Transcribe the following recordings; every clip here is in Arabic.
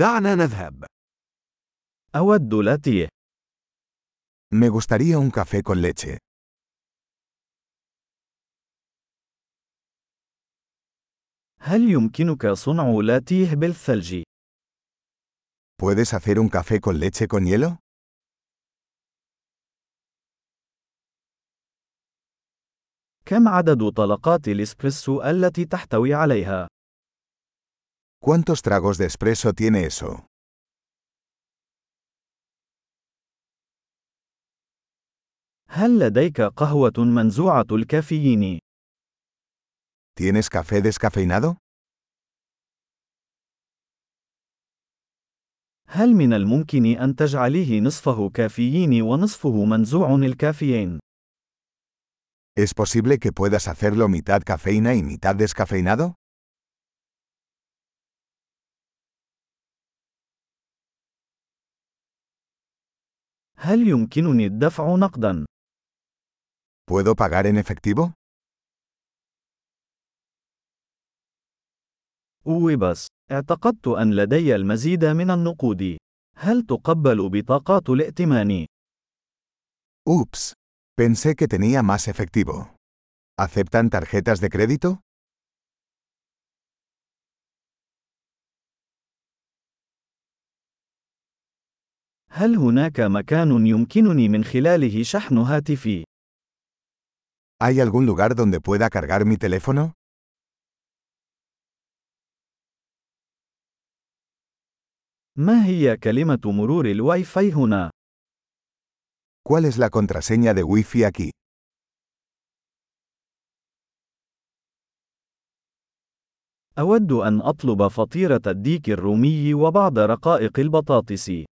دعنا نذهب. أود لاتيه. Me gustaría un café con leche. هل يمكنك صنع لاتيه بالثلج؟ ¿Puedes hacer un café con leche con hielo? كم عدد طلقات الإسبريسو التي تحتوي عليها؟ ¿Cuántos tragos de espresso tiene eso? هل لديك قهوة منزوعة الكافيين؟ ¿Tienes café descafeinado? هل من الممكن أن تجعليه نصفه كافيين ونصفه منزوع الكافيين؟ ¿Es posible que puedas hacerlo mitad cafeína y mitad descafeinado? هل يمكنني الدفع نقدا؟ ¿Puedo pagar en efectivo? أوي بس، اعتقدت أن لدي المزيد من النقود. هل تقبل بطاقات الائتمان؟ Ups. Pensé que tenía más efectivo. ¿Aceptan tarjetas de crédito? هل هناك مكان يمكنني من خلاله شحن هاتفي؟ ¿Hay algún lugar donde pueda cargar mi teléfono? ما هي كلمة مرور الواي فاي هنا؟ ¿Cuál es la contraseña de Wi-Fi aquí? أود أن أطلب فطيرة الديك الرومي وبعض رقائق البطاطس.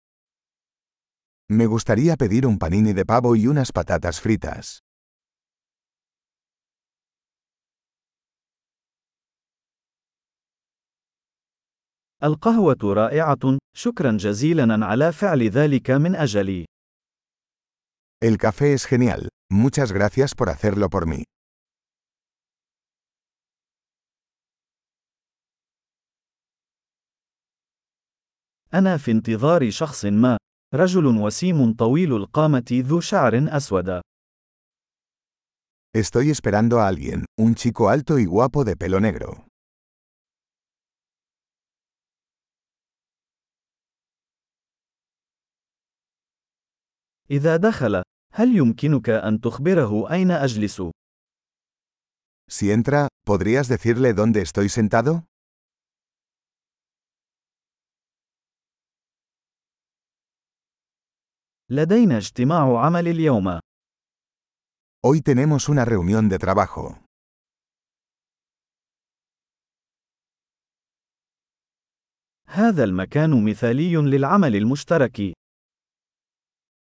Me gustaría pedir un panini de pavo y unas patatas fritas. القهوة رائعة، شكرا جزيلا على فعل ذلك من أجلي. El café es genial. Muchas gracias por hacerlo por mí. أنا في انتظار شخص ما، رجل وسيم طويل القامة ذو شعر أسود. Estoy esperando a alguien, un chico alto y guapo de pelo negro. إذا دخل، هل يمكنك أن تخبره أين أجلس؟ Si entra, ¿podrías decirle dónde estoy sentado? لدينا اجتماع عمل اليوم. Hoy tenemos una reunión de trabajo. هذا المكان مثالي للعمل المشترك.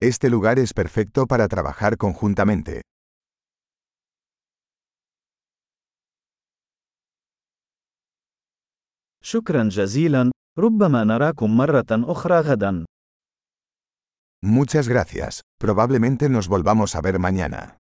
Este lugar es perfecto para trabajar conjuntamente. شكرا جزيلا، ربما نراكم مرة أخرى غدا. Muchas gracias. Probablemente nos volvamos a ver mañana.